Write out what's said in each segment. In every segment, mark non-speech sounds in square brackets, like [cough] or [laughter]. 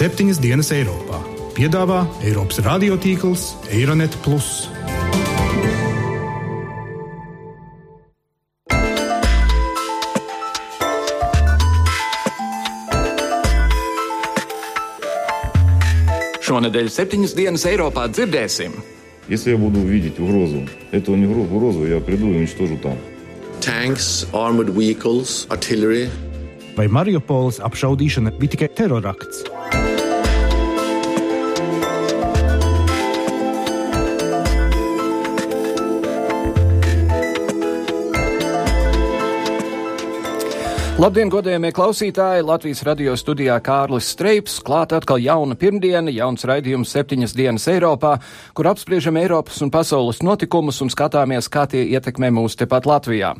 Septiņas dienas Eiropā. Piedāvā Eiropas radiotīkls Eironet. Šonadēļ septiņas dienas Eiropā dzirdēsim. Если я буду видеть угрозу, эту не угрозу, я приду и уничтожу танк. Tanks, armored vehicles, artillery. Vai Mariupoles apšaudīšana bija tikai terorakts? Labdien, godējamie klausītāji! Latvijas radio studijā Kārlis Streips. Klāt atkal jauna pirmdiena, jauns raidījums septiņas dienas Eiropā, kur apspriežam Eiropas un pasaules notikumus un skatāmies, kā tie ietekmē mūs tepat Latvijā.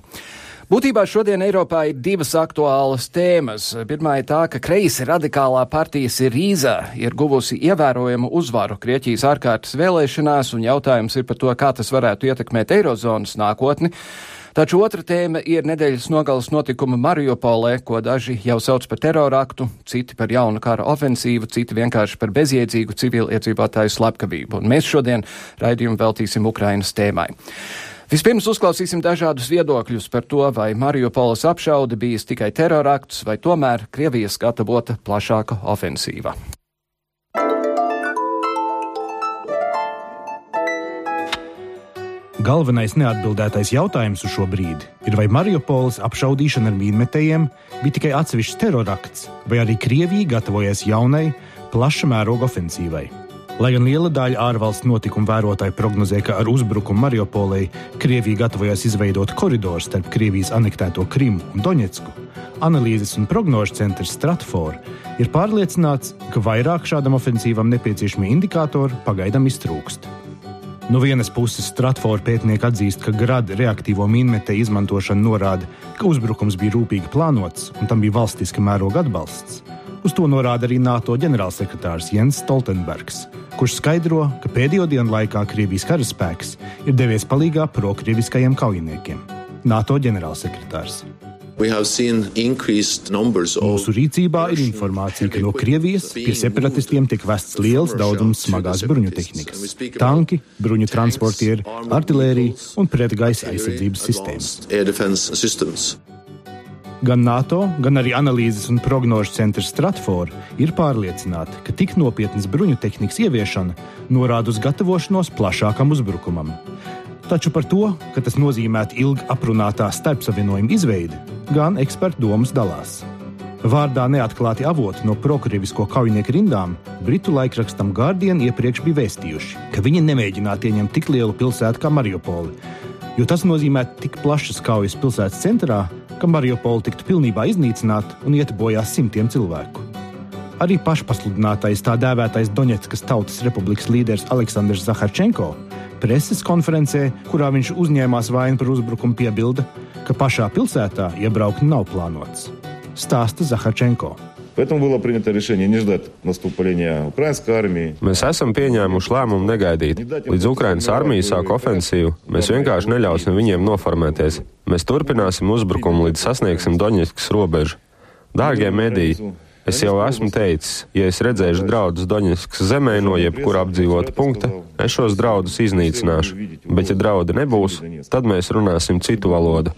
Būtībā šodien Eiropā ir divas aktuālas tēmas. Pirmā ir tā, ka kreisi radikālā partija Sirīza ir guvusi ievērojamu uzvaru Grieķijas ārkārtas vēlēšanās, un jautājums ir par to, kā tas varētu ietekmēt Eirozonas nākotni. Taču otra tēma ir nedēļas nogales notikuma Mariupolē, ko daži jau sauc par teroraktu, citi par jaunu kara ofensīvu, citi vienkārši par bezjēdzīgu civiliedzīvotāju slepkavību. Un mēs šodien raidījumu veltīsim Ukrainas tēmai. Vispirms uzklausīsim dažādus viedokļus par to, vai Mariupoles apšaude bijis tikai terorakts, vai tomēr Krievijas gatavota plašāka ofensīva. Galvenais neatbildētais jautājums uz šo brīdi ir, vai Mariupoles apšaudīšana ar mīnmetējiem bija tikai atsevišķs terorakts, vai arī Krievija gatavojas jaunai, plaša mēroga ofensīvai. Lai gan liela daļa ārvalstu notikumu vērotāji prognozē, ka ar uzbrukumu Mariupolei Krievija gatavojas izveidot koridoru starp Krievijas anektēto Krimu un Doņetsku, analīzes un prognožu centrs Stratfor ir pārliecināts, ka vairāk šādam ofensīvam nepieciešami indikātori pagaidām iztrūkst. No vienas puses, Stratfora pētnieki atzīst, ka grada reaktīvo mīnmetēju izmantošana norāda, ka uzbrukums bija rūpīgi plānots un tam bija valstiska mēroga atbalsts. Uz to norāda arī NATO ģenerālsekretārs Jens Stoltenbergs, kurš skaidro, ka pēdējo dienu laikā Krievijas karaspēks ir devies palīdzīgā prokrieviskajiem kaujiniekiem. NATO ģenerālsekretārs. Mūsu rīcībā ir informācija, ka no Krievijas pie separatistiem tiek vests liels daudzums smagās bruņu tehnikas - tanki, bruņu transportieri, artilērija un pretgaisa aizsardzības sistēmas. Gan NATO, gan arī analīzes un prognožu centrs Stratfor ir pārliecināti, ka tik nopietnas bruņu tehnikas ieviešana norāda uz gatavošanos plašākam uzbrukumam. Taču par to, ka tas nozīmētu ilgi aprunātā starpsavienojuma izveidi, gan ekspertu domas dalās. Vārdā neatklāti avoti no prokrievisko kaujinieku rindām Britu laikrakstam Guardian iepriekš bija vēstījuši, ka viņi nemēģinātu ieņemt tik lielu pilsētu kā Mariupoli, jo tas nozīmē tik plašas kaujas pilsētas centrā, ka Mariupola tiktu pilnībā iznīcināta un iet bojā simtiem cilvēku. Arī pašpasludinātais tā dēvētais Doņetskas Tautas Republikas līderis Aleksandrs Zaharčenko preses konferencē, kurā viņš uzņēmās vainu par uzbrukumu, piebilda, ka pašā pilsētā iebraukt nav plānots. Stāsta Zaharčenko. Поэтому было принято решение не ждать наступления украинской армии. Mēs esam pieņēmuši lēmumu negaidīt. Līdz Ukrainas armija sāk ofensīvu, mēs vienkārši neļausim viņiem noformēties. Mēs turpināsim uzbrukumu līdz sasniegsim Doņetskas robežu. Dārgie mediji, Es jau esmu teicis, ja es redzēšu draudus Doņetskas zemē no jebkura apdzīvota punkta, es šos draudus iznīcināšu. Bet, ja draudi nebūs, tad mēs runāsim citu valodu.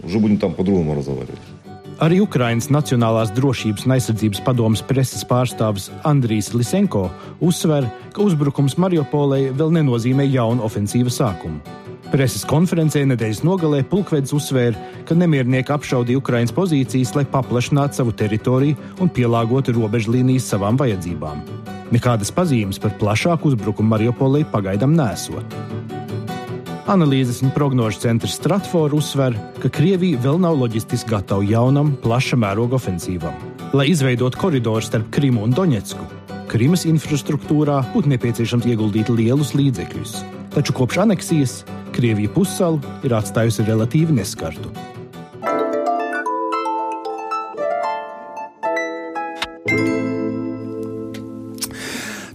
Arī Ukrainas Nacionālās drošības un aizsardzības padomas preses pārstāvis Andrijs Lisenko uzsver, ka uzbrukums Mariupolei vēl nenozīmē jaunu ofensīvas sākumu. Preses konferencē nedēļas nogalē pulkvedis uzsvēra, ka nemiernieki apšaudīja Ukraiņas pozīcijas, lai paplašinātu savu teritoriju un pielāgotu robežlīnijas savām vajadzībām. Nekādas pazīmes par plašāku uzbrukumu Mariupolī pagaidām nesot. Analīzes un prognožu centrs Stratfor uzsver, ka Krievija vēl nav loģistiski gatava jaunam, plaša mēroga ofensīvam. Lai izveidotu koridoru starp Krimu un Doņetsku, Krimas infrastruktūrā būtu nepieciešams ieguldīt lielus līdzekļus. Taču kopš aneksijas Krievija pussalu ir atstājusi relatīvi neskartu.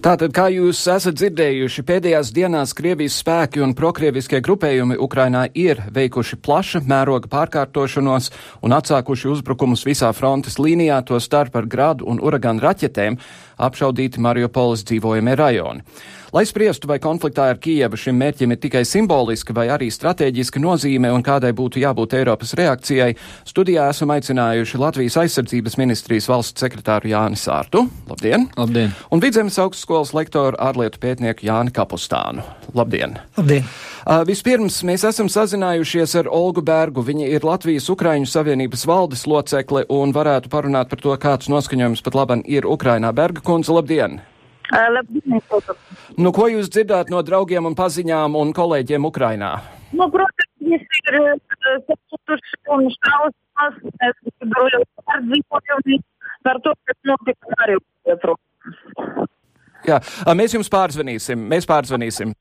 Tātad, kā jūs esat dzirdējuši, pēdējās dienās Krievijas spēki un prokrieviskie grupējumi Ukrainā ir veikuši plaša mēroga pārkārtošanos un atsākuši uzbrukumus visā frontes līnijā, to starp ar gradu un uraganu raķetēm. apšaudīti Mariupoles dzīvojamie rajoni. Lai spriestu, vai konfliktā ar Kijevu šim mērķim ir tikai simboliska vai arī strateģiska nozīme un kādai būtu jābūt Eiropas reakcijai, studijā esam aicinājuši Latvijas aizsardzības ministrijas valsts sekretāru Jāni Sārtu. Labdien! Labdien! Un Vidzemes augstskolas lektoru ārlietu pētnieku Jāni Kapustānu. Labdien! Labdien! Uh, vispirms mēs esam sazinājušies ar Olgu Bergu. Viņa ir Latvijas Ukraiņu Savienības valdes locekle un varētu parunāt par to, kāds noskaņojums pat laban ir Ukrainā. Berga kundze, labdien! Labdien! Nu, ko jūs dzirdāt no draugiem un paziņām un kolēģiem Ukrainā? Nu, protams, visi ir saputuši un šausmas, mēs ļoti pārdzīvojumi par to, kas notika Mariupolē, protams. Jā, mēs jums pārzvanīsim, mēs pārzvanīsim.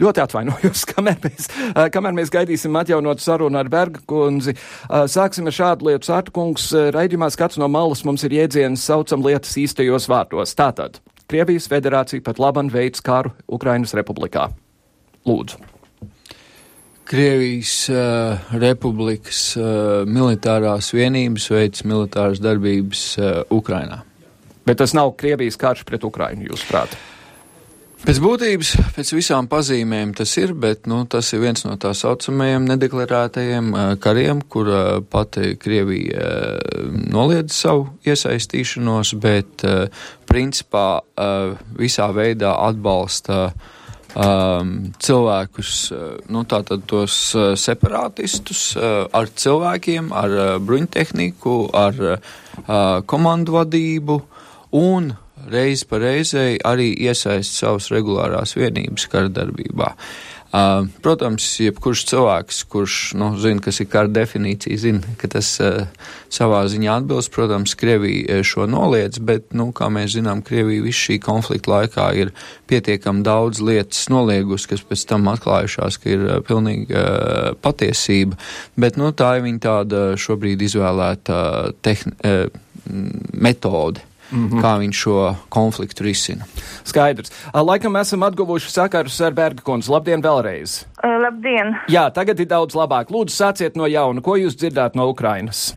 Ļoti atvainojos, [laughs] kamēr mēs, kamēr mēs gaidīsim atjaunot sarunu ar Berga kundzi. Sāksim ar šādu lietu. Sārta kungs, raidījumā skats no malas mums ir jēdziens saucam lietas īstajos vārtos. Tātad, Krievijas federācija pat laban veids karu Ukrainas republikā. Lūdzu. Krievijas uh, republikas uh, militārās vienības veids militāras darbības uh, Ukrainā. Bet tas nav Krievijas karš pret Ukrainu, jūs prāt? Pēc būtības, pēc visām pazīmēm tas ir, bet nu, tas ir viens no tā saucamajiem nedeklarētajiem uh, kariem, kur uh, pati Krievija uh, noliedz savu iesaistīšanos, bet principā visā veidā atbalsta um, cilvēkus, nu, tātad tos separātistus ar cilvēkiem, ar bruņtehniku, ar komandu vadību un reizi pa reizei arī iesaist savas regulārās vienības kardarbībā. Uh, protams, jebkurš cilvēks, kurš nu, zina, kas ir kara definīcija, zina, ka tas uh, savā ziņā atbilst. Protams, Krievija šo noliedz, bet, nu, kā mēs zinām, Krievija visu šī konflikta laikā ir pietiekami daudz lietas noliegus, kas pēc tam atklājušās, ka ir uh, pilnīgi uh, patiesība. Bet, nu, tā ir viņa tāda šobrīd izvēlēta tehn, uh, metode mm -hmm. kā viņš šo konfliktu risina. Skaidrs. Laikam esam atguvuši sakarus ar Bergkundz. Labdien vēlreiz! Labdien! Jā, tagad ir daudz labāk. Lūdzu, sāciet no jauna. Ko jūs dzirdāt no Ukrainas?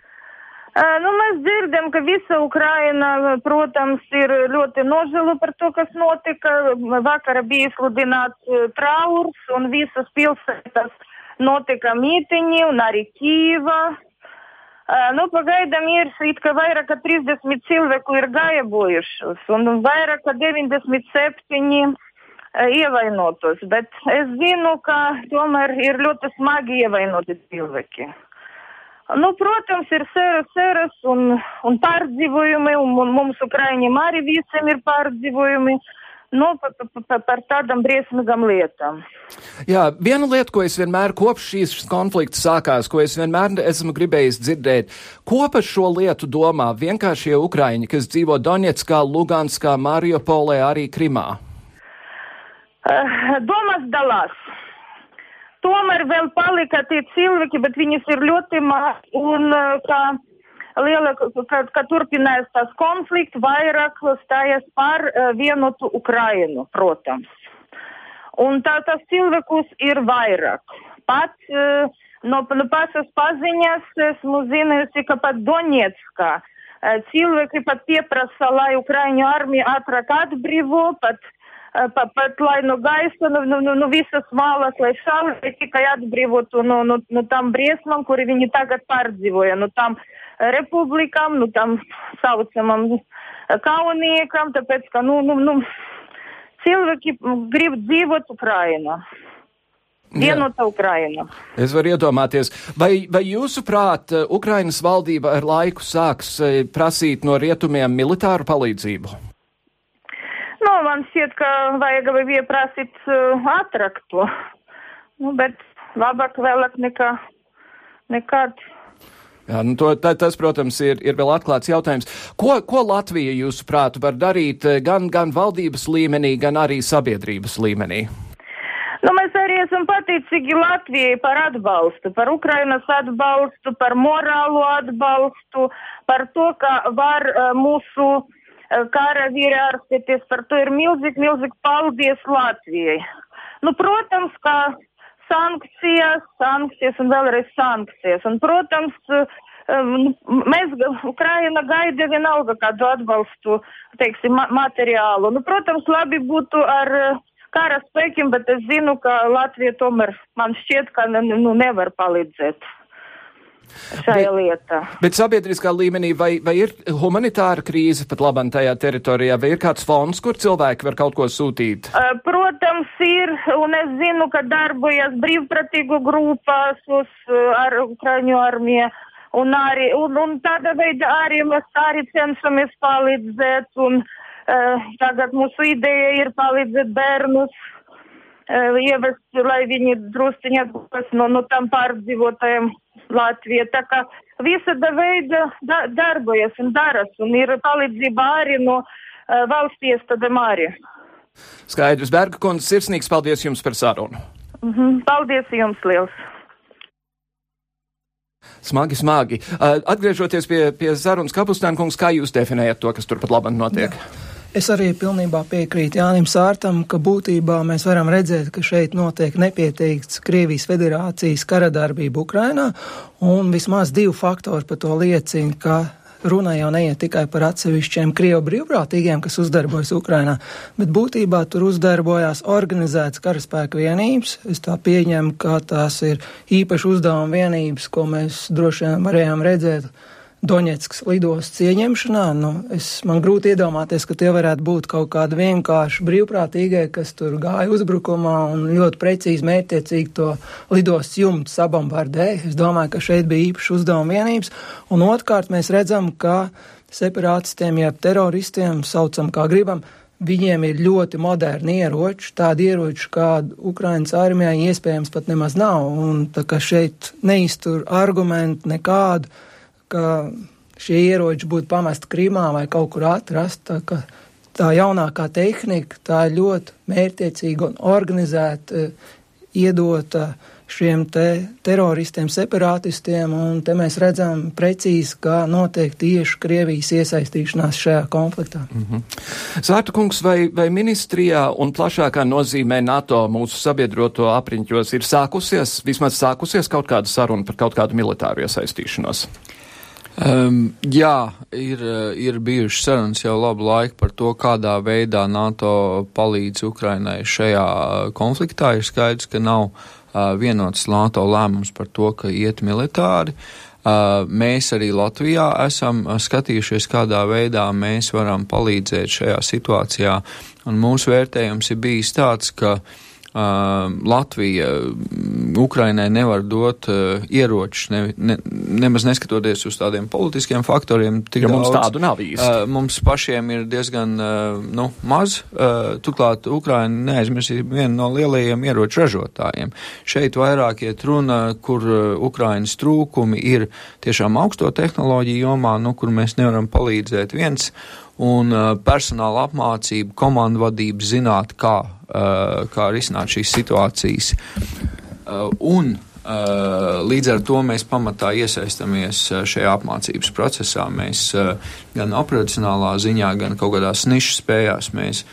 Nu, mēs dzirdam, ka visa Ukraina, protams, ir ļoti nožēlo par to, kas notika. Vakara bija izsludināts traurs un visas pilsētas notika mītiņi un arī Kīva. Nu, pagaidām ir it kā vairāk kā 30 cilvēku ir gājušies un vairāk kā 97 ievainotos, bet es zinu, ka tomēr ir ļoti smagi ievainoti cilvēki. Nu, protams, ir sēras, sēras un, un pārdzīvojumi, un, un mums Ukraiņiem arī visiem ir pārdzīvojumi. Uh, nu, par, par, par tādām briesmīgām lietām. Jā, viena lieta, ko es vienmēr kopš šīs konflikta sākās, ko es vienmēr esmu gribējis dzirdēt, ko par šo lietu domā vienkāršie ukraiņi, kas dzīvo Doņetskā, Luganskā, Mariupolē, arī Krimā? Uh, domas dalās. Tomēr vēl palika tie cilvēki, bet viņas ir ļoti maz un uh, kā liela, kad, kad turpinās tas konflikts, vairāk stājas par uh, vienotu Ukrainu, protams. Un tā tas cilvēkus ir vairāk. Pat uh, no, no pašas paziņas esmu zinusi, ka pat Doņetskā uh, cilvēki pat pieprasa, lai Ukraiņu armija ātrāk atbrīvo, pat pat, pat lai no gaisa, no, no, no, no visas malas, lai šādi tikai atbrīvotu no, no, no tam briesmam, kuri viņi tagad pārdzīvoja, no tam republikam, nu tam saucamam kauniekam, tāpēc, ka, nu, nu, nu, cilvēki grib dzīvot Ukrainā. Vienota Ukraina. Es varu iedomāties, vai, vai jūsuprāt, Ukrainas valdība ar laiku sāks prasīt no rietumiem militāru palīdzību? Man šķiet, ka vajag pieprasīt uh, ātrāk to. Nu, bet labāk vēlāk nekā nekad. Jā, nu to, tā, tas, protams, ir, ir vēl atklāts jautājums. Ko, ko Latvija, jūsuprāt, var darīt eh, gan, gan valdības līmenī, gan arī sabiedrības līmenī? Nu, mēs arī esam pateicīgi Latvijai par atbalstu, par Ukrainas atbalstu, par morālo atbalstu, par to, ka var uh, mūsu uh, kara vīri ārstēties. Par to ir milzīgi, milzīgi paldies Latvijai. Nu, protams, ka sankcijas, sankcijas un vēlreiz sankcijas. Un, protams, nu, mēs, Ukraina gaida vienalga kādu atbalstu, teiksim, ma materiālu. Nu, protams, labi būtu ar kara spēkiem, bet es zinu, ka Latvija tomēr man šķiet, ka nu, nevar palīdzēt šajā bet, lietā. Bet sabiedriskā līmenī vai, vai ir humanitāra krīze pat labam tajā teritorijā, vai ir kāds fonds, kur cilvēki var kaut ko sūtīt? Protams, ir, un es zinu, ka darbojas brīvpratīgu grupās uz ar Ukraiņu armiju. Un, arī, un, un tāda veida arī mēs arī cenšamies palīdzēt, un uh, tagad mūsu ideja ir palīdzēt bērnus uh, ievest, lai viņi drusciņi atgūst no, no tam pārdzīvotajiem Latvija. Tā kā visada veida da darbojas un daras, un ir palīdzība arī no uh, valsts iestādēm arī. Skaidrs, Berga kundze, sirsnīgs paldies jums par sarunu. Mm -hmm. Paldies jums liels! Smagi, smagi. Uh, atgriežoties pie, pie sarunas kapustāna kungs, kā jūs definējat to, kas turpat labam notiek? Jā. Es arī pilnībā piekrītu Jānim Sārtam, ka būtībā mēs varam redzēt, ka šeit notiek nepieteikts Krievijas federācijas karadarbība Ukrainā, un vismaz divi faktori par to liecina, ka runa jau neiet tikai par atsevišķiem Krievu brīvprātīgiem, kas uzdarbojas Ukrainā, bet būtībā tur uzdarbojās organizētas karaspēka vienības. Es tā pieņemu, ka tās ir īpaši uzdevuma vienības, ko mēs droši vien varējām redzēt Doņetskas lidostas ieņemšanā. Nu, es, man grūti iedomāties, ka tie varētu būt kaut kādi vienkārši brīvprātīgie, kas tur gāja uzbrukumā un ļoti precīzi mērķiecīgi to lidostas jumtu sabombardē. Es domāju, ka šeit bija īpaši uzdevuma vienības. Un otrkārt mēs redzam, ka separātistiem, jeb teroristiem, saucam kā gribam, viņiem ir ļoti moderni ieroči, tādi ieroči, kādu Ukrainas armijai iespējams pat nemaz nav, un tā kā šeit neiztur argumentu nekādu, ka šie ieroči būtu pamesti Krimā vai kaut kur atrast. Tā, tā jaunākā tehnika, tā ļoti mērķiecīga un organizēta, iedota šiem te teroristiem, separātistiem, un te mēs redzam precīzi, kā notiek tieši Krievijas iesaistīšanās šajā konfliktā. Mm -hmm. Zārta kungs, vai, vai ministrijā un plašākā nozīmē NATO mūsu sabiedroto apriņķos ir sākusies, vismaz sākusies kaut kāda saruna par kaut kādu militāru iesaistīšanos? Um, jā, ir, ir bijušas sarunas jau labu laiku par to, kādā veidā NATO palīdz Ukrainai šajā konfliktā. Ir skaidrs, ka nav uh, vienots NATO lēmums par to, ka iet militāri. Uh, mēs arī Latvijā esam skatījušies, kādā veidā mēs varam palīdzēt šajā situācijā, un mūsu vērtējums ir bijis tāds, ka Uh, Latvija Ukrainai nevar dot ieročus, ne, ne, nemaz neskatoties uz tādiem politiskiem faktoriem. Jo daudz, mums tādu nav īsti. Mums pašiem ir diezgan nu, maz. Turklāt Ukraina neaizmirsīja vienu no lielajiem ieroču ražotājiem. Šeit vairāk iet runa, kur Ukrainas trūkumi ir tiešām augsto tehnoloģiju jomā, nu, kur mēs nevaram palīdzēt viens un personāla apmācība, komandu vadība, zināt, kā, kā risināt šīs situācijas. Uh, un Līdz ar to mēs pamatā iesaistamies šajā apmācības procesā. Mēs gan operacionālā ziņā, gan kaut kādās nišas spējās mēs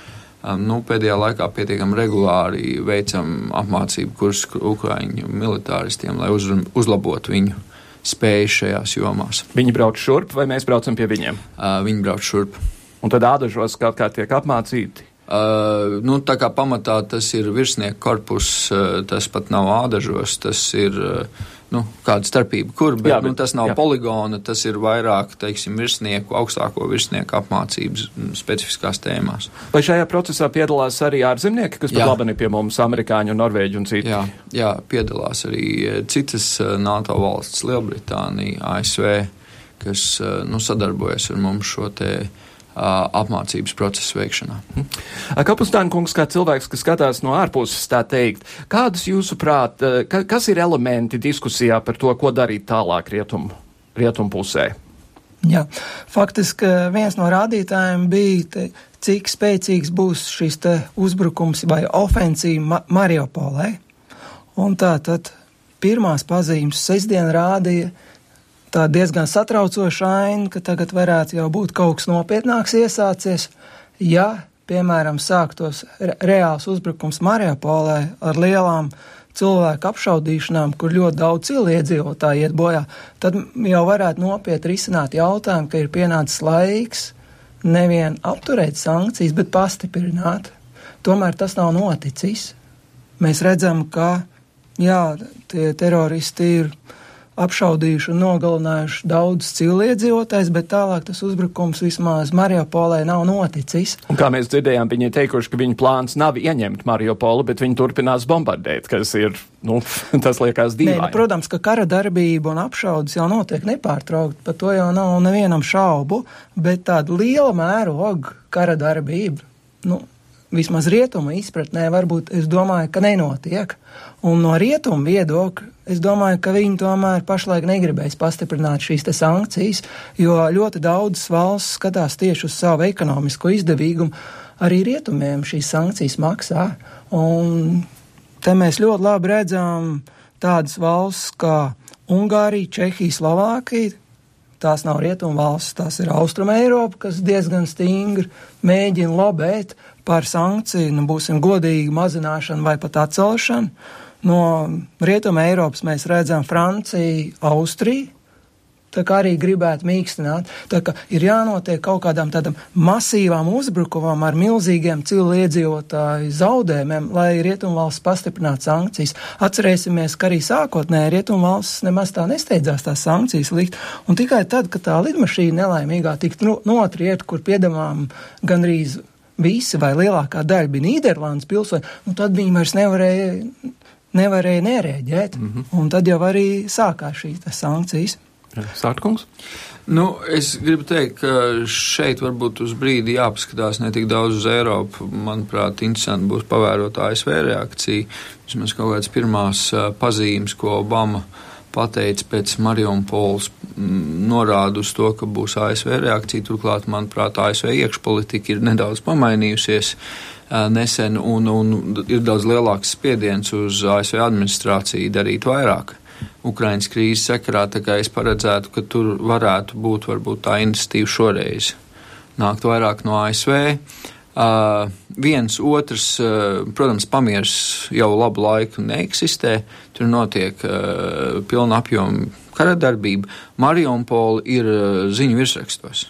nu, pēdējā laikā pietiekami regulāri veicam apmācību kursus Ukraiņu militāristiem, lai uz, uzlabotu viņu spējas šajās jomās. Viņi brauc šurp vai mēs braucam pie viņiem? Uh, viņi brauc šurp. Un tad ādažos kaut kā tiek apmācīti. Uh, nu, tā kā pamatā tas ir virsnieku korpus, uh, tas pat nav ādažos, tas ir uh, nu, kāda starpība, kur, bet, jā, bet nu, tas nav jā. poligona, tas ir vairāk, teiksim, virsnieku, augstāko virsnieku apmācības specifiskās tēmās. Vai šajā procesā piedalās arī ārzemnieki, kas pat labi pie mums, amerikāņi un norvēģi un citi? Jā, jā, piedalās arī citas NATO valsts, Lielbritānija, ASV, kas, nu, sadarbojas ar mums šo te apmācības procesu veikšanā. Mhm. Kapustāna kungs, kā cilvēks, kas skatās no ārpuses, tā teikt, kādas jūsuprāt, ka, kas ir elementi diskusijā par to, ko darīt tālāk rietumu, rietumu pusē? Jā, faktiski viens no rādītājiem bija, te, cik spēcīgs būs šis uzbrukums vai ofensīva Ma Mariupolē. Un tā tad pirmās pazīmes sestdien rādīja, tā diezgan satraucoša aina, ka tagad varētu jau būt kaut kas nopietnāks iesācies, ja, piemēram, sāktos re reāls uzbrukums Mariupolē ar lielām cilvēku apšaudīšanām, kur ļoti daudz ciliedzīvotāji iet bojā, tad jau varētu nopietni risināt jautājumu, ka ir pienācis laiks nevien apturēt sankcijas, bet pastiprināt. Tomēr tas nav noticis. Mēs redzam, ka jā, tie teroristi ir apšaudījuši un nogalinājuši daudz civiliedzīvotājs, bet tālāk tas uzbrukums vismaz Mariupolē nav noticis. Un kā mēs dzirdējām, viņi ir teikuši, ka viņu plāns nav ieņemt Mariupolu, bet viņi turpinās bombardēt, kas ir, nu, [laughs] tas liekas dīvaini. Nē, nu, protams, ka kara darbība un apšaudas jau notiek nepārtraukti, par to jau nav nevienam šaubu, bet tāda liela mēroga kara darbība, nu, vismaz rietumu izpratnē, varbūt es domāju, ka nenotiek. Un no rietumu viedokļa es domāju, ka viņi tomēr pašlaik negribēs pastiprināt šīs sankcijas, jo ļoti daudzas valsts skatās tieši uz savu ekonomisko izdevīgumu. Arī rietumiem šīs sankcijas maksā. Un te mēs ļoti labi redzam tādas valsts kā Ungārija, Čehija, Slovākija. Tās nav rietumu valsts, tās ir Austruma Eiropa, kas diezgan stingri mēģina lobēt par sankciju, nu, būsim godīgi, mazināšanu vai pat atcelšanu. No Rietuma Eiropas mēs redzam Franciju, Austriju, tā kā arī gribētu mīkstināt. Tā kā ir jānotiek kaut kādām tādām masīvām uzbrukumam ar milzīgiem civiliedzīvotāju zaudējumiem, lai Rietumvalsts pastiprinātu sankcijas. Atcerēsimies, ka arī sākotnēji Rietumvalsts nemaz tā nesteidzās tās sankcijas likt, un tikai tad, kad tā lidmašīna nelaimīgā tika notriet, kur piedamām gandrīz visi vai lielākā daļa bija Nīderlandes pilsoņi, un tad viņi vairs nevarēja, nevarēja nerēģēt, mm -hmm. un tad jau arī sākās šīs sankcijas. Sārtkungs? Nu, es gribu teikt, ka šeit varbūt uz brīdi jāpaskatās ne tik daudz uz Eiropu. Manuprāt, interesanti būs pavērot ASV reakciju. Vismaz kaut kādas pirmās pazīmes, ko Obama uh, pateicis pēc Mariupols mm, norāda uz to, ka būs ASV reakcija. Turklāt, manuprāt, ASV iekšpolitika ir nedaudz pamainījusies nesen un, un ir daudz lielāks spiediens uz ASV administrāciju darīt vairāk. Ukraiņas krīzes sakarā, tā kā es paredzētu, ka tur varētu būt varbūt tā iniciatīva šoreiz nākt vairāk no ASV. Uh, viens otrs, uh, protams, pamieris jau labu laiku neeksistē, tur notiek uh, pilna apjoma kara darbība. Mariupola ir uh, ziņu virsrakstos.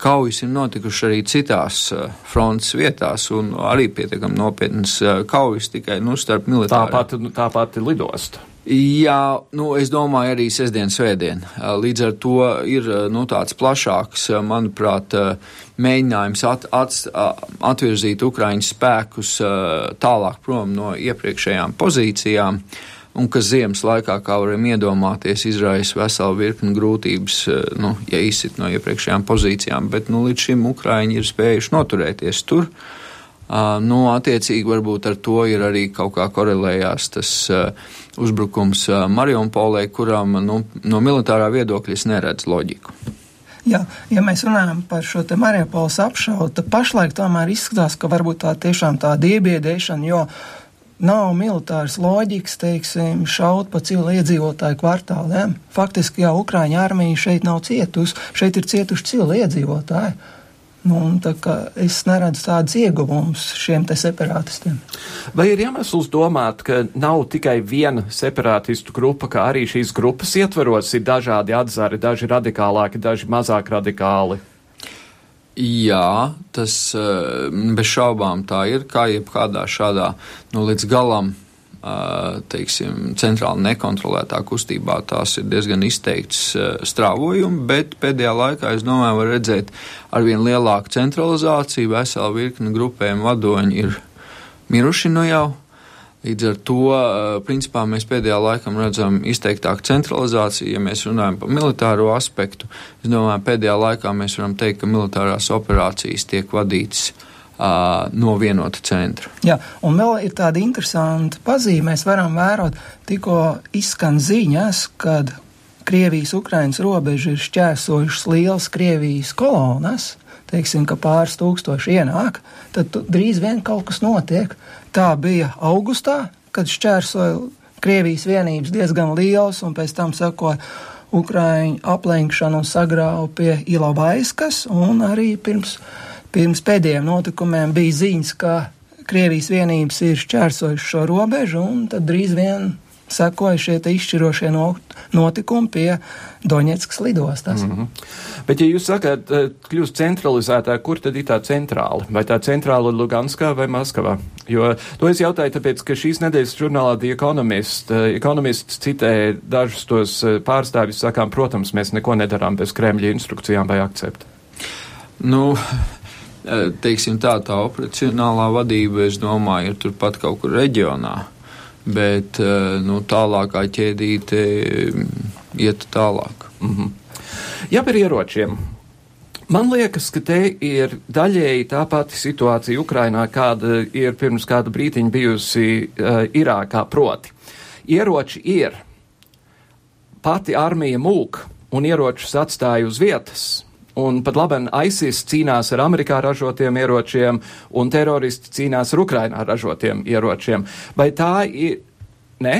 Kaujas ir notikušas arī citās uh, frontes vietās, un arī pietiekami nopietnas uh, kaujas tikai nu, starp militāriem. Tāpat, tāpat lidosta. Jā, nu, es domāju, arī sestdien, svētdien. Līdz ar to ir nu, tāds plašāks, manuprāt, mēģinājums at, at, atvirzīt Ukraiņas spēkus tālāk prom no iepriekšējām pozīcijām, un kas ziemas laikā, kā varam iedomāties, izraisa veselu virkni grūtības, nu, ja izsit no iepriekšējām pozīcijām, bet nu, līdz šim Ukraiņi ir spējuši noturēties tur. Uh, nu, attiecīgi, varbūt ar to ir arī kaut kā korelējās tas uh, uzbrukums uh, Mariupolē, kuram nu, no militārā viedokļa es neredzu loģiku. Jā, ja mēs runājam par šo te Mariupoles apšaudu, tad pašlaik tomēr izskatās, ka varbūt tā tiešām tāda iebiedēšana, jo nav militāras loģikas, teiksim, šaut pa civiliedzīvotāju kvartāliem. Faktiski jau Ukraiņa armija šeit nav cietusi, šeit ir cietuši civiliedzīvotāji. Nu, es neredzu tādus ieguvumus šiem separātistiem. Vai ir iemesls domāt, ka nav tikai viena separātistu grupa, ka arī šīs grupas ietvaros ir dažādi atzari, daži radikālāki, daži mazāk radikāli? Jā, tas eh, bez šaubām tā ir, kā jebkādā šādā nu, līdz galam teiksim, centrāli nekontrolētā kustībā tās ir diezgan izteikts strāvojumi, bet pēdējā laikā, es domāju, var redzēt arvien lielāku centralizāciju, vesela virkni grupējumu vadoņi ir miruši no jau. Līdz ar to, principā, mēs pēdējā laikā redzam izteiktāku centralizāciju. Ja mēs runājam par militāro aspektu, es domāju, pēdējā laikā mēs varam teikt, ka militārās operācijas tiek vadītas uh, no vienota centra. Jā, un vēl ir tāda interesanta pazīme, mēs varam vērot, tikko izskan ziņas, kad Krievijas Ukrainas robeža ir šķērsojušas liels Krievijas kolonas, teiksim, ka pāris tūkstoši ienāk, tad drīz vien kaut kas notiek. Tā bija augustā, kad šķērsoja Krievijas vienības diezgan liels, un pēc tam sekoja Ukraiņu aplenkšanu un sagrāvu pie Ilovaiskas, un arī pirms Pirms pēdējiem notikumiem bija ziņas, ka Krievijas vienības ir šķērsojuši šo robežu, un tad drīz vien sekoja šie izšķirošie notikumi pie Doņetskas lidostas. Mm -hmm. Bet, ja jūs sakāt, eh, kļūst centralizētāk, kur tad ir tā centrāla? Vai tā centrāla ir Luganskā vai Maskavā? Jo to es jautāju, tāpēc, ka šīs nedēļas žurnālā The Economist, uh, Economist citēja dažus tos uh, pārstāvjus, sakām, protams, mēs neko nedarām bez Kremļa instrukcijām vai akcepta. Nu, teiksim tā, tā operacionālā vadība, es domāju, ir turpat kaut kur reģionā bet eh, nu, tālākā ķēdīte mm, iet tālāk. Mm -hmm. Ja par ieročiem. Man liekas, ka te ir daļēji tā pati situācija Ukrainā, kāda ir pirms kāda brītiņa bijusi uh, Irākā. Proti, ieroči ir, pati armija mūk un ieročus atstāja uz vietas, Un pat labi, ISIS cīnās ar Amerikā ražotiem ieročiem, un teroristi cīnās ar Ukrainā ražotiem ieročiem. Vai tā ir? Ne?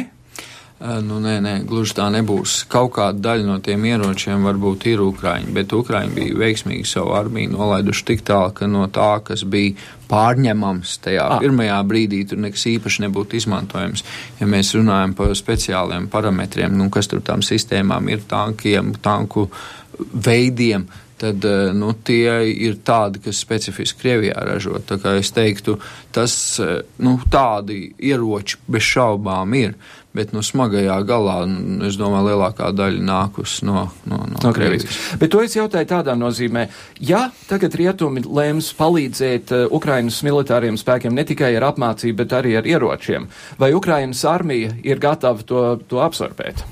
Nu, nē, nē, gluži tā nebūs. Kaut kāda daļa no tiem ieročiem varbūt ir Ukrāņi, bet Ukrāņi bija veiksmīgi savu armiju nolaiduši tik tālu, ka no tā, kas bija pārņemams tajā ah. pirmajā brīdī, tur nekas īpaši nebūtu izmantojams. Ja mēs runājam par speciāliem parametriem, nu, kas tur tām sistēmām ir, tankiem, tanku veidiem, uh, tad eh, nu, tie ir tādi, kas specifiski Krievijā ražo. Tā kā es teiktu, tas eh, nu, tādi ieroči bez šaubām ir. Bet no smagajā galā, es domāju, lielākā daļa nākus no, no, no, no Krievijas. Krievijas. Bet to es jautāju tādā nozīmē, ja tagad rietumi lēms palīdzēt uh, Ukrainas militāriem spēkiem ne tikai ar apmācību, bet arī ar ieročiem, vai Ukrainas armija ir gatava to, to absorbēt?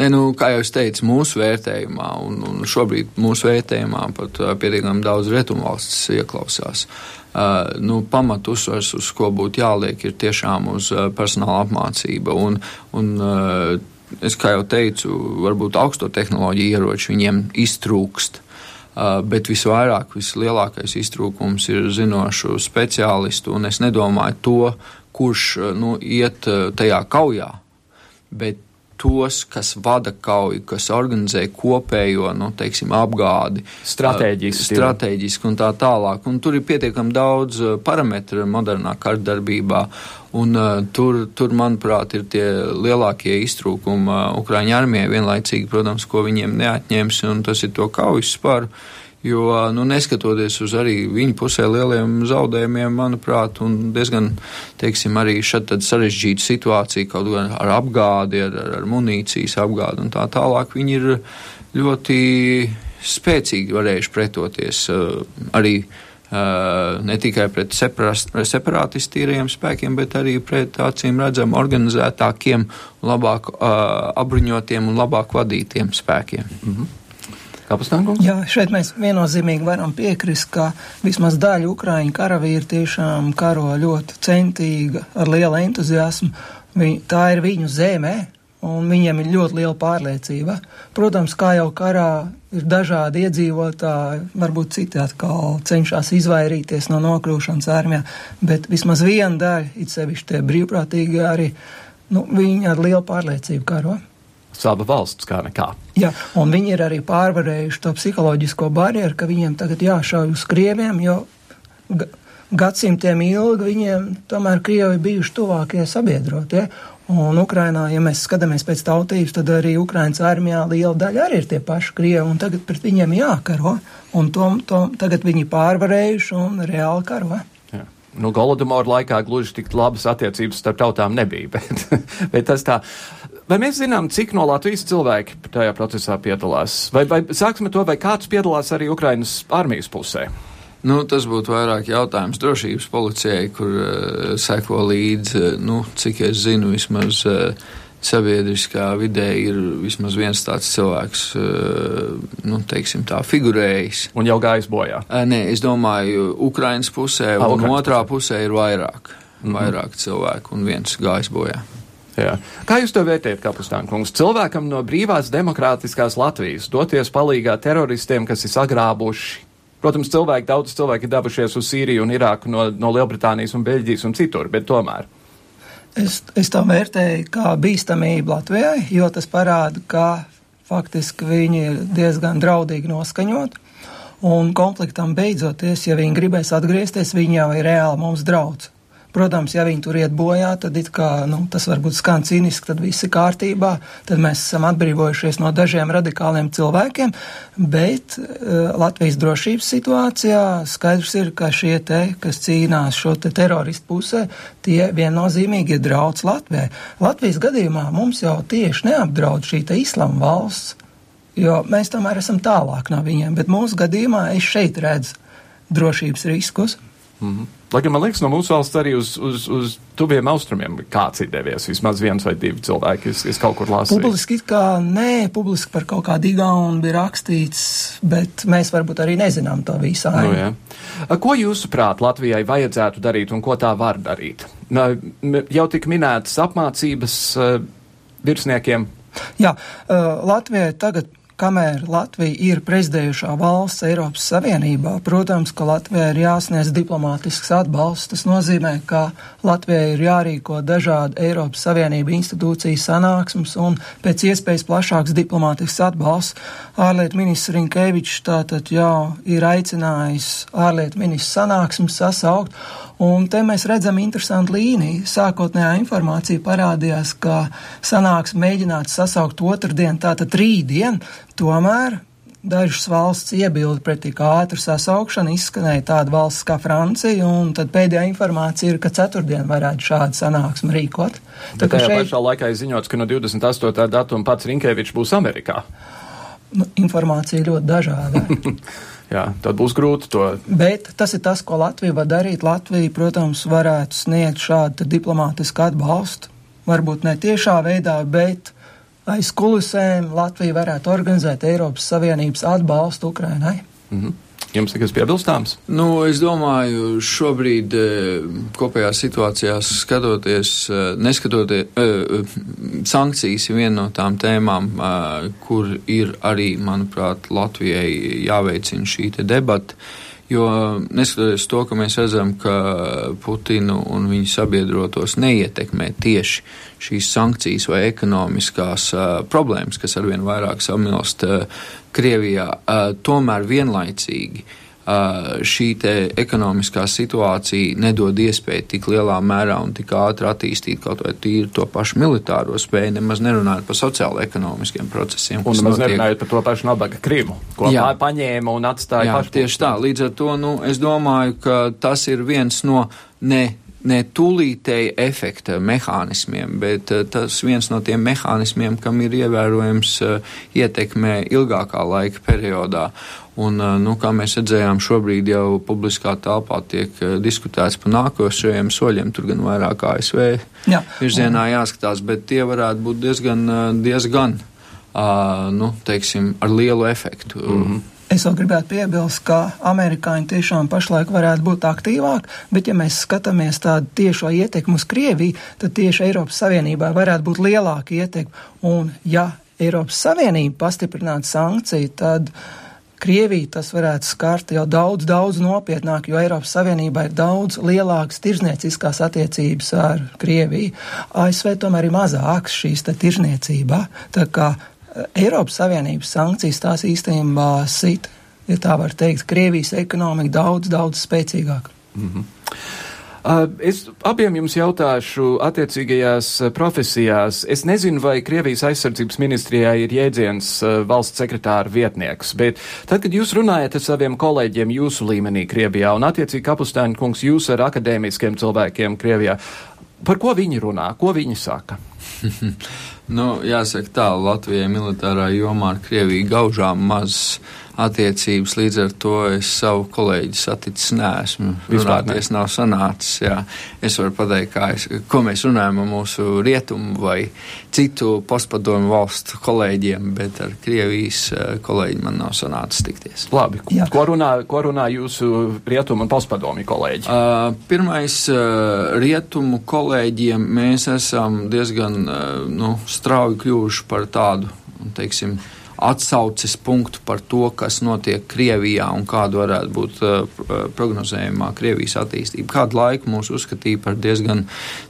Ne, nu, kā jau es teicu, mūsu vērtējumā, un, un šobrīd mūsu vērtējumā pat pietiekami daudz rietumvalstis ieklausās. Uh, nu, pamat uzsvars, uz ko būtu jāliek, ir tiešām uz personāla apmācība. Un, un, uh, es kā jau teicu, varbūt augsto tehnoloģiju ieroči viņiem iztrūkst. Uh, bet visvairāk, vislielākais iztrūkums ir zinošu speciālistu, un es nedomāju to, kurš nu, iet tajā kaujā, bet tos, kas vada kauju, kas organizē kopējo, nu, teiksim, apgādi. Stratēģiski. Stratēģiski un tā tālāk. Un tur ir pietiekami daudz parametru modernā kārtdarbībā. Un, uh, tur, tur, manuprāt, ir tie lielākie iztrūkumi uh, Ukrāņu armijai vienlaicīgi, protams, ko viņiem neatņems, un tas ir to kaujas spāru. Jo, nu, neskatoties uz arī viņu pusē lieliem zaudējumiem, manuprāt, un diezgan, teiksim, arī šeit sarežģīta situācija kaut gan ar apgādi, ar, ar, ar munīcijas apgādi un tā tālāk, viņi ir ļoti spēcīgi varējuši pretoties uh, arī uh, ne tikai pret separātistīriem spēkiem, bet arī pret acīm redzam organizētākiem, labāk uh, apbruņotiem un labāk vadītiem spēkiem. Mm -hmm. Kapustānkungs? Jā, šeit mēs viennozīmīgi varam piekrist, ka vismaz daļa Ukraiņu karavīri tiešām karo ļoti centīga, ar lielu entuziasmu. Viņi, tā ir viņu zemē, un viņiem ir ļoti liela pārliecība. Protams, kā jau karā ir dažādi iedzīvotāji, varbūt citi atkal cenšas izvairīties no nokļūšanas armijā, bet vismaz viena daļa, it sevišķi tie brīvprātīgi arī, nu, viņi ar lielu pārliecību karo sava valsts kā nekā. Jā, un viņi ir arī pārvarējuši to psiholoģisko barjeru, ka viņiem tagad jāšauj uz krieviem, jo gadsimtiem ilgi viņiem tomēr Krievi bijuši tuvākie sabiedrotie. Un Ukrainā, ja mēs skatāmies pēc tautības, tad arī Ukrainas armijā liela daļa arī ir tie paši krievi, un tagad pret viņiem jākaro, un to, to tagad viņi pārvarējuši un reāli karo. Jā. Nu, Golodomora laikā gluži tik labas attiecības starp tautām nebija, [laughs] bet, bet tas tā. Vai mēs zinām, cik no Latvijas cilvēki tajā procesā piedalās? Vai, vai sāksim ar to, vai kāds piedalās arī Ukrainas armijas pusē? Nu, tas būtu vairāk jautājums drošības policijai, kur uh, seko līdzi, uh, nu, cik es zinu, vismaz uh, sabiedriskā vidē ir vismaz viens tāds cilvēks, uh, nu, teiksim tā, figurējis. Un jau gājis bojā? Nē, es domāju, Ukrainas pusē, A, un Ukrainas otrā pusē ir vairāk, mm -hmm. vairāk cilvēku, un viens gājis bojā. Jā. Kā jūs to vērtējat, Kapustāna kungs? Cilvēkam no brīvās demokrātiskās Latvijas doties palīgā teroristiem, kas ir sagrābuši. Protams, cilvēki, daudz cilvēki ir devušies uz Sīriju un Irāku no, no Lielbritānijas un Beļģijas un citur, bet tomēr. Es, es tam vērtēju kā bīstamību Latvijai, jo tas parāda, ka faktiski viņi ir diezgan draudīgi noskaņoti. un konfliktam beidzoties, ja viņi gribēs atgriezties, viņi jau ir reāli mums draudz. Protams, ja viņi tur iet bojā, tad kā, nu, tas varbūt skan cīniski, tad viss ir kārtībā, tad mēs esam atbrīvojušies no dažiem radikāliem cilvēkiem, bet uh, Latvijas drošības situācijā skaidrs ir, ka šie te, kas cīnās šo te teroristu pusē, tie viennozīmīgi ir draudz Latvijai. Latvijas gadījumā mums jau tieši neapdraud šī te islama valsts, jo mēs tomēr esam tālāk no viņiem, bet mūsu gadījumā es šeit redzu drošības riskus. Mm -hmm. Lai gan man liekas, no mūsu valsts arī uz, uz, uz tuviem austrumiem kāds ir devies. Vismaz viens vai divi cilvēki, es, es kaut kur lasīju. Publiski kā nē, publiski par kaut kādu igaunu bija rakstīts, bet mēs varbūt arī nezinām to visu. Nu, jā. ko jūsuprāt Latvijai vajadzētu darīt un ko tā var darīt? Jau tik minētas apmācības virsniekiem. Jā, Latvijai tagad kamēr Latvija ir prezidējušā valsts Eiropas Savienībā, protams, ka Latvijai ir jāsniedz diplomātisks atbalsts. Tas nozīmē, ka Latvijai ir jārīko dažādi Eiropas Savienība institūciju sanāksmes un pēc iespējas plašāks diplomātisks atbalsts. Ārlietu ministrs Rinkēvičs tātad jau ir aicinājis ārlietu ministrs sanāksmes sasaukt. Un te mēs redzam interesantu līniju. Sākotnējā informācija parādījās, ka sanāks mēģināts sasaukt otrdien, tātad rītdien, tomēr dažas valsts iebilda pret tik ātru sasaukšanu, izskanēja tāda valsts kā Francija, un tad pēdējā informācija ir, ka ceturtdien varētu šādu sanāksmu rīkot. Tā tajā šeit... pašā laikā ir ziņots, ka no 28. datuma pats Rinkēvičs būs Amerikā. Nu, informācija ļoti dažāda. [laughs] Jā, tad būs grūti to. Bet tas ir tas, ko Latvija var darīt. Latvija, protams, varētu sniegt šādu diplomātisku atbalstu. Varbūt ne tiešā veidā, bet aiz kulisēm Latvija varētu organizēt Eiropas Savienības atbalstu Ukrainai. Mm -hmm. Jums ir kas piebilstāms? Nu, es domāju, šobrīd eh, kopējā situācijā skatoties, eh, neskatoties, eh, sankcijas ir viena no tām tēmām, kur ir arī, manuprāt, Latvijai jāveicina šī debata. Jo neskatoties to, ka mēs redzam, ka Putinu un viņa sabiedrotos neietekmē tieši šīs sankcijas vai ekonomiskās uh, problēmas, kas arvien vairāk samilst uh, Krievijā, uh, tomēr vienlaicīgi šī ekonomiskā situācija nedod iespēju tik lielā mērā un tik ātri attīstīt kaut vai tīri to pašu militāro spēju, nemaz nerunājot par sociālo-ekonomiskiem procesiem. Un nemaz nerunājot par to pašu nabaga Krimu, ko jā. paņēma un atstāja pašu. Tieši tā, līdz ar to, nu, es domāju, ka tas ir viens no ne ne tūlītēji efekta mehānismiem, bet uh, tas viens no tiem mehānismiem, kam ir ievērojams uh, ietekme ilgākā laika periodā. Un, uh, nu, kā mēs redzējām, šobrīd jau publiskā telpā tiek diskutēts par nākošajiem soļiem, tur gan vairāk ASV Jā. virzienā jāskatās, bet tie varētu būt diezgan, diezgan nu, teiksim, ar lielu efektu. Mm -hmm. Es vēl gribētu piebilst, ka amerikāņi tiešām pašlaik varētu būt aktīvāki, bet ja mēs skatāmies tādu tiešo ietekmu uz Krieviju, tad tieši Eiropas Savienībā varētu būt lielāka ietekme. Un ja Eiropas Savienība pastiprinātu sankciju, tad Krieviju tas varētu skart jau daudz, daudz nopietnāk, jo Eiropas Savienībā ir daudz lielākas tirzniecīskās attiecības ar Krieviju. ASV tomēr ir mazāks šīs tirzniecībā. Tā kā Eiropas Savienības sankcijas tās īstenībā sit, ja tā var teikt, Krievijas ekonomika daudz, daudz spēcīgāk. Mm -hmm. Es abiem jums jautāšu attiecīgajās profesijās. Es nezinu, vai Krievijas aizsardzības ministrijā ir jēdziens valsts sekretāra vietnieks, bet tad, kad jūs runājat ar saviem kolēģiem jūsu līmenī Krievijā un attiecīgi kapustēni kungs jūs ar akadēmiskiem cilvēkiem Krievijā, par ko viņi runā, ko viņi saka? [laughs] Nu, jāsaka tā, Latvijai militārā jomā ar Krieviju gaužām mazas attiecības, līdz ar to es savu kolēģi saticis neesmu. Runāties ne. nav sanācis, jā. Es varu pateikt, es, ko mēs runājam ar mūsu rietumu vai citu postpadomu valstu kolēģiem, bet ar Krievijas eh, kolēģi man nav sanācis tikties. Labi, jā. ko runā, ko runā jūsu rietumu un postpadomu kolēģi? Uh, pirmais, uh, rietumu kolēģiem mēs esam diezgan uh, nu, strauji kļuvuši par tādu, teiksim, uh, atsauces punktu par to, kas notiek Krievijā un kāda varētu būt uh, prognozējumā Krievijas attīstība. Kādu laiku mūs uzskatīja par diezgan,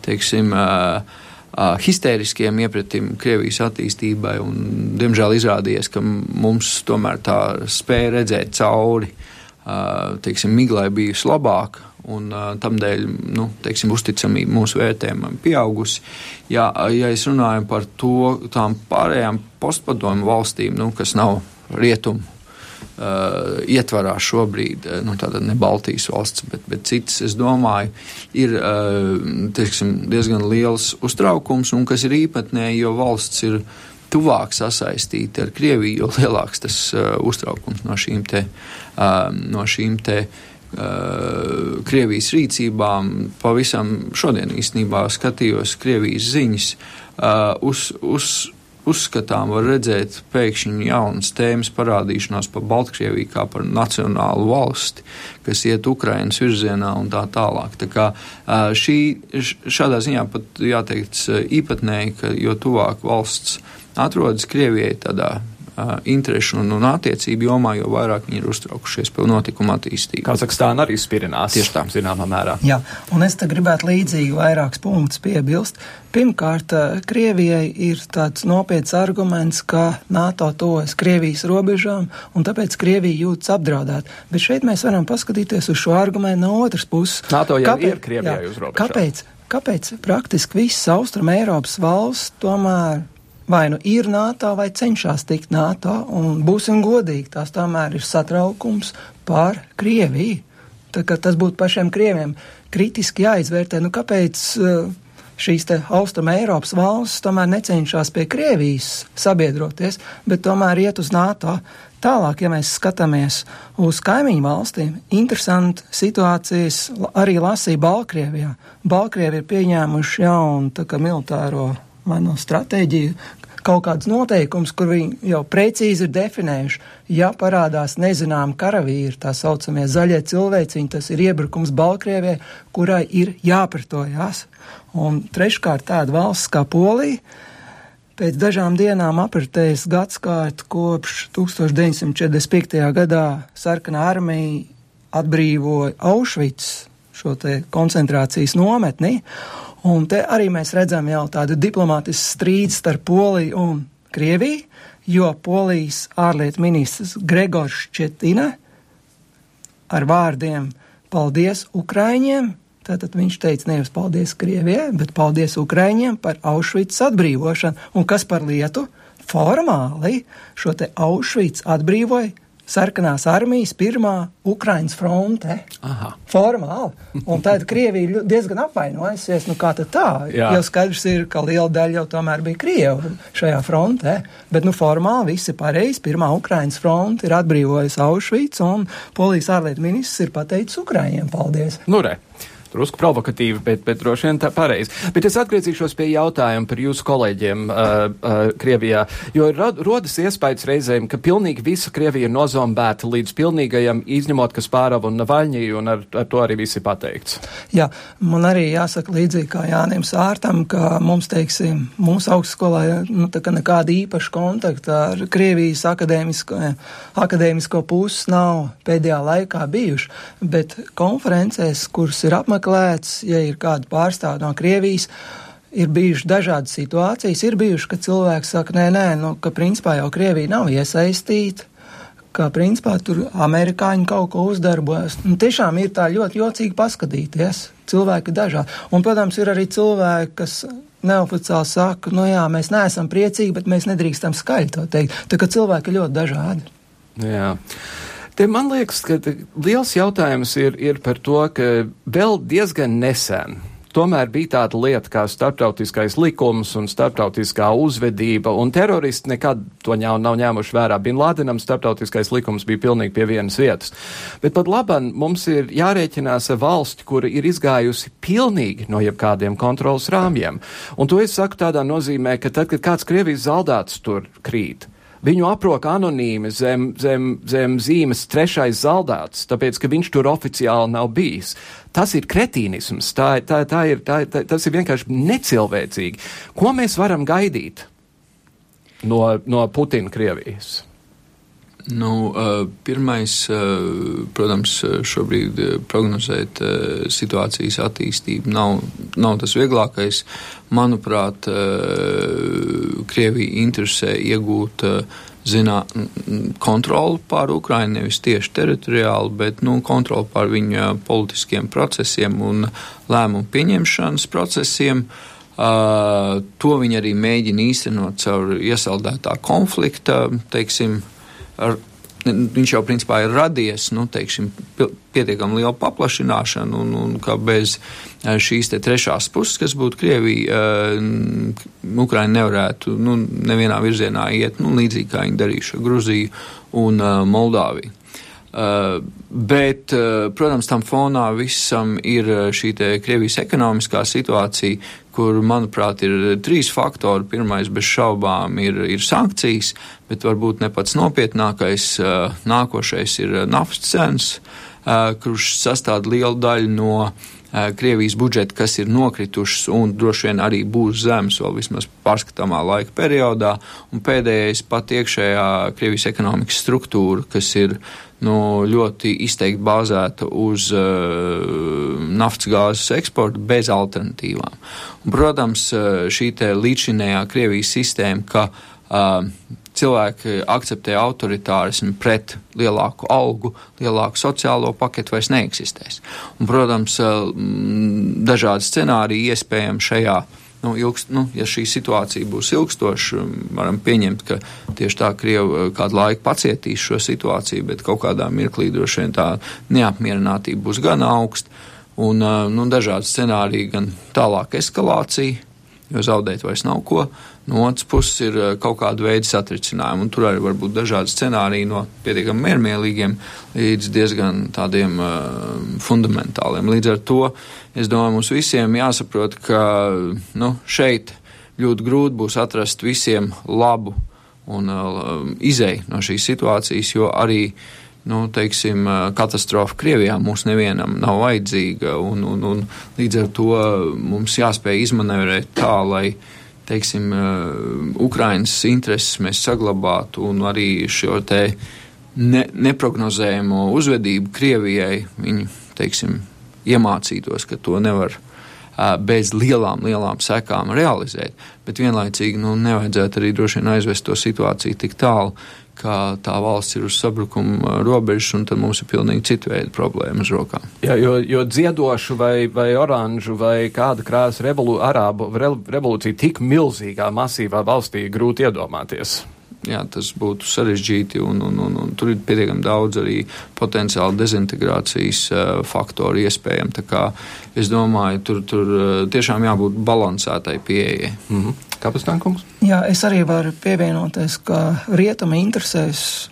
teiksim, uh, Uh, histēriskiem iepratim Krievijas attīstībai, un diemžēl izrādījies, ka mums tomēr tā spēja redzēt cauri uh, teiksim, miglai bijusi labāka. Un uh, tamdēļ nu, teiksim, uzticamība mūsu vērtējumam pieaugusi. Ja, ja es runāju par to, tām pārējām postpadomu valstīm, nu, kas nav rietumu uh, ietvarā šobrīd, nu, tāda ne Baltijas valsts, bet, bet citas, es domāju, ir uh, teiksim, diezgan liels uztraukums, un kas ir īpatnēji, jo valsts ir tuvāk sasaistīta ar Krieviju, jo lielāks tas uh, uztraukums no šīm te, uh, no šīm te Uh, Krievijas rīcībām. Pavisam šodien īstenībā skatījos Krievijas ziņas. Uh, uz, uz, uzskatām, var redzēt pēkšņi jaunas tēmas parādīšanās par Baltkrieviju kā par nacionālu valsti, kas iet Ukrainas virzienā un tā tālāk. Tā kā uh, šī, šādā ziņā pat jāteikt īpatnēji, ka jo tuvāk valsts atrodas Krievijai tādā interešu un, un attiecību jomā, jo vairāk viņi ir uztraukušies par notikumu attīstību. Kazahstāna arī spirinās. Tieši tā. Zināmā mērā. Jā, un es te gribētu līdzīgi vairākus punktus piebilst. Pirmkārt, Krievijai ir tāds nopietns arguments, ka NATO tojas Krievijas robežām, un tāpēc Krievija jūtas apdraudēta. Bet šeit mēs varam paskatīties uz šo argumentu no otras puses. NATO jau kāpēc, ir Krievijai jā, uz robežām. Kāpēc? Kāpēc praktiski visas Austrum Eiropas valsts tomēr vai nu ir NATO, vai cenšas tikt NATO, un būsim godīgi, tās tomēr ir satraukums par Krieviju. Tā tas būtu pašiem Krieviem kritiski jāizvērtē, nu kāpēc uh, šīs te Austrum Eiropas valsts tomēr necenšas pie Krievijas sabiedroties, bet tomēr iet uz NATO. Tālāk, ja mēs skatāmies uz kaimiņu valstīm, interesanti situācijas arī lasīja Baltkrievijā. Baltkrievi ir pieņēmuši jaunu militāro no stratēģiju, kaut kāds noteikums, kur viņi jau precīzi ir definējuši. Ja parādās nezinām karavīri, tā saucamie zaļie cilvēciņi, tas ir iebrukums Baltkrievijai, kurai ir jāpretojās. Un treškārt tāda valsts kā Polija. Pēc dažām dienām apritējas gadskārt kopš 1945. gadā sarkanā armija atbrīvoja Aušvics, šo te koncentrācijas nometni, Un te arī mēs redzam jau tādu diplomātisku strīdu starp Poliju un Krieviju, jo Polijas ārlietu ministrs Gregors Šķetina ar vārdiem paldies Ukraiņiem, tātad viņš teica nevis paldies Krievijai, bet paldies Ukraiņiem par Aušvicas atbrīvošanu. Un kas par lietu? Formāli šo te Aušvicu atbrīvoja sarkanās armijas pirmā Ukraiņas fronte. Aha. Formāli. Un tad Krievija diezgan apvainojusies, nu kā tad tā? Jā. Jau skaidrs ir, ka liela daļa jau tomēr bija Krievu šajā frontē. Bet, nu, formāli viss ir pareizi. Pirmā Ukraiņas fronte ir atbrīvojusi Aušvicu un polijas ārlietu ministrs ir pateicis Ukraiņiem paldies. Nu, re drusku provokatīvi, bet, bet droši vien tā pareizi. Bet es atgriezīšos pie jautājuma par jūsu kolēģiem uh, uh, Krievijā, jo rodas iespējas reizēm, ka pilnīgi visa Krievija ir nozombēta līdz pilnīgajam, izņemot Kaspāravu un Navaļņī, un ar, ar to arī viss ir pateikts. Jā, man arī jāsaka līdzīgi kā Jānim Sārtam, ka mums, teiksim, mūsu augstskolā nu, nekāda īpaša kontakta ar Krievijas akadēmisko, akadēmisko pusi nav pēdējā laikā bijuši, bet konferencēs, kuras ir apmeklētas, apmeklēts, ja ir kāda pārstāvja no Krievijas. Ir bijušas dažādas situācijas, ir bijušas, ka cilvēks saka, nē, nē, nu, ka principā jau Krievija nav iesaistīta, ka principā tur amerikāņi kaut ko uzdarbojas. Nu, tiešām ir tā ļoti jocīgi paskatīties. Cilvēki dažādi. Un, protams, ir arī cilvēki, kas neoficiāli saka, nu jā, mēs neesam priecīgi, bet mēs nedrīkstam skaļi to teikt. Tā kā cilvēki ir ļoti dažādi. Jā. Te man liekas, ka liels jautājums ir, ir par to, ka vēl diezgan nesen tomēr bija tāda lieta kā starptautiskais likums un starptautiskā uzvedība, un teroristi nekad to ņau, nav ņēmuši vērā. Bin Ladenam starptautiskais likums bija pilnīgi pie vienas vietas. Bet pat labam mums ir jārēķinās ar valsti, kura ir izgājusi pilnīgi no jebkādiem kontrolas rāmjiem. Un to es saku tādā nozīmē, ka tad, kad kāds Krievijas zaldāts tur krīt, Viņu aprok anonīmi zem, zem, zem zīmes trešais zaldāts, tāpēc, ka viņš tur oficiāli nav bijis. Tas ir kretīnisms, tā, tā, tā ir, tā, tā, tas ir vienkārši necilvēcīgi. Ko mēs varam gaidīt no, no Putina Krievijas? Nu, pirmais, protams, šobrīd prognozēt situācijas attīstību nav, nav tas vieglākais. Manuprāt, Krievija interesē iegūt zinā, kontroli pār Ukrainu, nevis tieši teritoriāli, bet nu, kontroli pār viņa politiskiem procesiem un lēmumu pieņemšanas procesiem. Uh, to viņi arī mēģina īstenot caur iesaldētā konflikta, teiksim, ar viņš jau principā ir radies, nu, teiksim, pietiekami liela paplašināšana, un, un ka bez eh, šīs trešās puses, kas būtu Krievija, uh, Ukraina nevarētu, nu, nevienā virzienā iet, nu, līdzīgi kā viņi darījuši Gruziju un uh, Moldāviju. Uh, bet, uh, protams, tam fonā visam ir šī Krievijas ekonomiskā situācija, kur, manuprāt, ir trīs faktori. Pirmais, bez šaubām, ir, ir sankcijas, bet varbūt ne pats nopietnākais nākošais ir naftas cenas, kurš sastāv lielu daļu no Krievijas budžeta, kas ir nokritušas un droši vien arī būs zemes vēl vismaz pārskatāmā laika periodā. Un pēdējais pat iekšējā Krievijas ekonomikas struktūra, kas ir nu, ļoti izteikti bāzēta uz uh, naftas gāzes eksportu bez alternatīvām. Un, protams, šī līdzinējā Krievijas sistēma, ka uh, cilvēki akceptē autoritārismu pret lielāku algu, lielāku sociālo paketu vairs neeksistēs. Un, protams, dažādi scenāriji iespējami šajā. Nu, ilgst, nu, ja šī situācija būs ilgstoša, varam pieņemt, ka tieši tā Krievija kādu laiku pacietīs šo situāciju, bet kaut kādā mirklī droši vien tā neapmierinātība būs gan augsta. Un nu, dažādi scenāriji, gan tālāk eskalācija, jo zaudēt vairs nav ko. No otras puses ir eh, kaut kāda veida satricinājumi, tur arī var būt dažādi scenāriji no pietiekami miermīlīgiem līdz diezgan tādiem uh, fundamentāliem. Līdz ar to es domāju, mums visiem jāsaprot, ka nu, šeit ļoti grūti būs atrast visiem labu un uh, izēju no šīs situācijas, jo arī nu, teiksim, katastrofa Krievijā mums nevienam nav vajadzīga, un, un, un līdz ar to mums jāspēj izmanevrēt tā, lai teiksim, Ukrainas intereses mēs saglabātu un arī šo te ne, neprognozējumu uzvedību Krievijai viņi, teiksim, iemācītos, ka to nevar bez lielām, lielām sekām realizēt, bet vienlaicīgi nu, nevajadzētu arī droši vien aizvest to situāciju tik tālu, ka tā valsts ir uz sabrukuma robežas, un tad mums ir pilnīgi cita veida problēmas rokām. Jā, jo, jo dziedošu vai, vai oranžu vai kāda krāsa revolu, arābu revolūcija tik milzīgā, masīvā valstī grūti iedomāties jā, tas būtu sarežģīti, un, un, un, un tur ir pietiekami daudz arī potenciāli dezintegrācijas uh, faktoru iespējami. Tā kā es domāju, tur, tur uh, tiešām jābūt balansētai pieejai. Mm -hmm. Kāpēc tā, kungs? Jā, es arī varu pievienoties, ka rietuma interesēs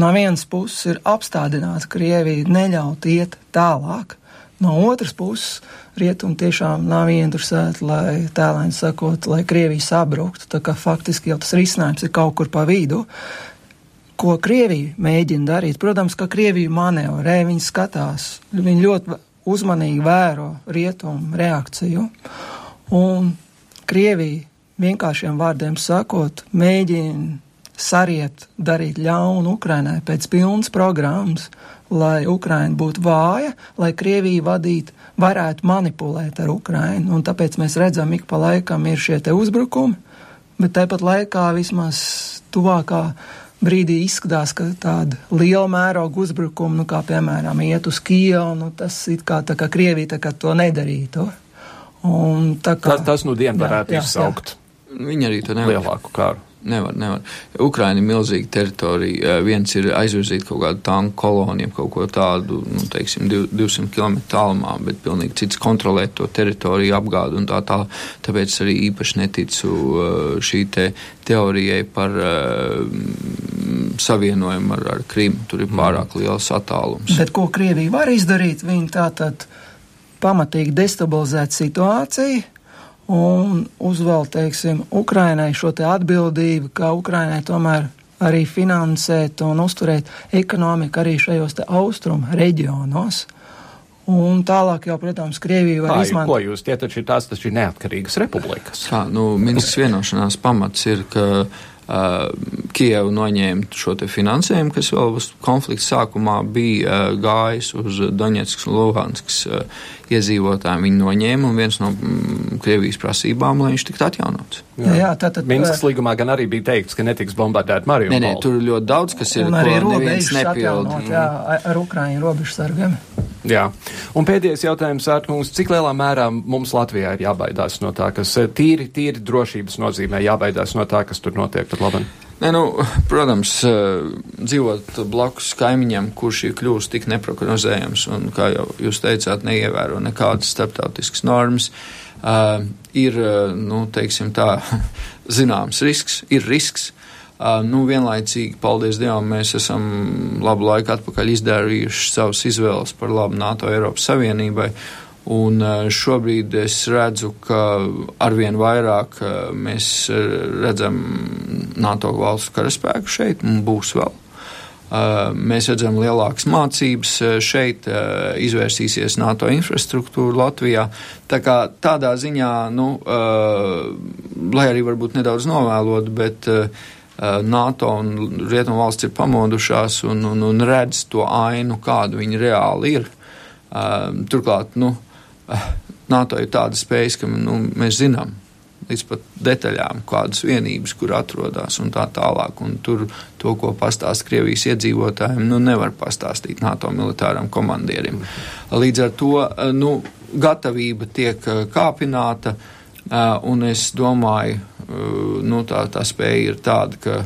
no vienas puses ir apstādināt Krieviju, neļaut iet tālāk. No otras puses, rietumi tiešām nav ieinteresēti, lai tēlēni sakot, lai Krievija sabruktu. Tā kā faktiski jau tas risinājums ir kaut kur pa vidu. Ko Krievija mēģina darīt? Protams, ka Krievija manevrē, viņi skatās, viņi ļoti uzmanīgi vēro rietumu reakciju. Un Krievija vienkāršiem vārdiem sakot, mēģina sariet, darīt ļaunu Ukrainai pēc pilnas programmas, lai Ukraina būtu vāja, lai Krievija vadīt, varētu manipulēt ar Ukrainu. Un tāpēc mēs redzam, ik pa laikam ir šie te uzbrukumi, bet tāpat laikā vismaz tuvākā brīdī izskatās, ka tāda liela mēroga uzbrukuma, nu kā piemēram iet uz Kielu, nu tas it kā tā kā Krievija tā kā to nedarītu. Un tā kā. Tas, tas nu dien varētu jā, izsaukt. Jā. Viņi arī to nevar. Lielāku kāru. Nevar, nevar. Ukraina ir milzīga teritorija. Viens ir aizvirzīt kaut kādu tanku koloniju, kaut ko tādu, nu, teiksim, 200 km tālumā, bet pilnīgi cits kontrolēt to teritoriju, apgādu un tā tālāk. Tāpēc arī īpaši neticu šī te teorijai par uh, savienojumu ar, ar Krimu. Tur ir mm. pārāk liels attālums. Bet ko Krievija var izdarīt? Viņi tā tad pamatīgi destabilizēt situāciju un uzvēl, teiksim, Ukrainai šo te atbildību, ka Ukrainai tomēr arī finansēt un uzturēt ekonomiku arī šajos te austrumu reģionos. Un tālāk jau, protams, Krievija var izmantot. Ko jūs tie taču ir tās, taču ir neatkarīgas republikas? Jā, nu, Minskas vienošanās pamats ir, ka Kieva noņēma šo finansējumu, kas vēl uz konflikta sākumā bija gājis uz Doņetskas un Luhanskas uh, iedzīvotājiem. Viņi noņēma un viens no mm, Krievijas prasībām, lai viņš tiktu atjaunots. Jā, jā tātad. Minskas līgumā gan arī bija teikts, ka netiks bombardēt Mariupolu. Nē, nē, tur ir ļoti daudz, kas ir, un arī robežas nepildīt. Jā, ar Ukraiņu robežsargiem. Jā, un pēdējais jautājums, Ārkungs, cik lielā mērā mums Latvijā ir jābaidās no tā, kas eh, tīri, tīri drošības nozīmē, jābaidās no tā, kas tur notiek pat labi? Ne, nu, protams, eh, dzīvot blakus kaimiņam, kurš ir kļūst tik neprognozējams un, kā jau jūs teicāt, neievēro nekādas starptautiskas normas, uh, ir, nu, teiksim tā, [laughs] zināms risks, ir risks. Uh, nu, vienlaicīgi, paldies Dievam, mēs esam labu laiku atpakaļ izdarījuši savas izvēles par labu NATO Eiropas Savienībai. Un uh, šobrīd es redzu, ka arvien vairāk uh, mēs redzam NATO valstu karaspēku šeit, un būs vēl. Mēs redzam lielākas mācības šeit, izvērsīsies NATO infrastruktūra Latvijā. Tā kā tādā ziņā, nu, lai arī varbūt nedaudz novēlot, bet Eh, NATO un Rietumu valsts ir pamodušās un, un, un redz to ainu, kāda viņi reāli ir. Eh, turklāt, nu, eh, NATO ir tāda spējas, ka nu, mēs zinām līdz pat detaļām, kādas vienības, kur atrodas un tā tālāk. Un tur to, ko pastāsta Krievijas iedzīvotājiem, nu, nevar pastāstīt NATO militāram komandierim. Līdz ar to nu, gatavība tiek kāpināta, un es domāju, nu, tā, tā spēja ir tāda, ka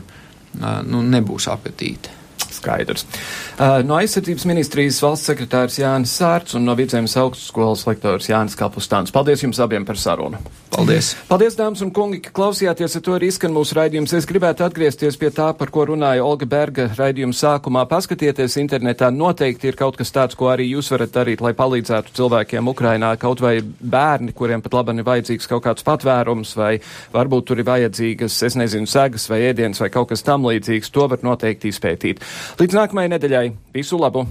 nu, nebūs apetīte. Skaidrs. Uh, no aizsardzības ministrijas valsts sekretārs Jānis Sārts un no Vidzemes augstskolas lektors Jānis Kapustāns. Paldies jums abiem par sarunu. Paldies! Paldies, dāmas un kungi, ka klausījāties, ar to arī skan mūsu raidījums. Es gribētu atgriezties pie tā, par ko runāja Olga Berga raidījuma sākumā. Paskatieties internetā, noteikti ir kaut kas tāds, ko arī jūs varat darīt, lai palīdzētu cilvēkiem Ukrainā, kaut vai bērni, kuriem pat labam ir vajadzīgs kaut kāds patvērums, vai varbūt tur ir vajadzīgas, es nezinu, segas vai ēdienas vai kaut kas tam līdzīgs. To var noteikti izpētīt. Līdz nākamajai nedēļai visu labu!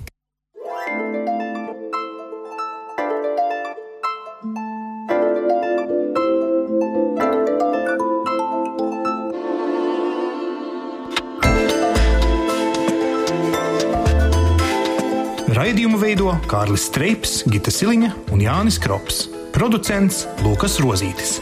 Raidījumu veido Kārlis Streips, Gita Siliņa un Jānis Krops. Producents Lukas Rozītis.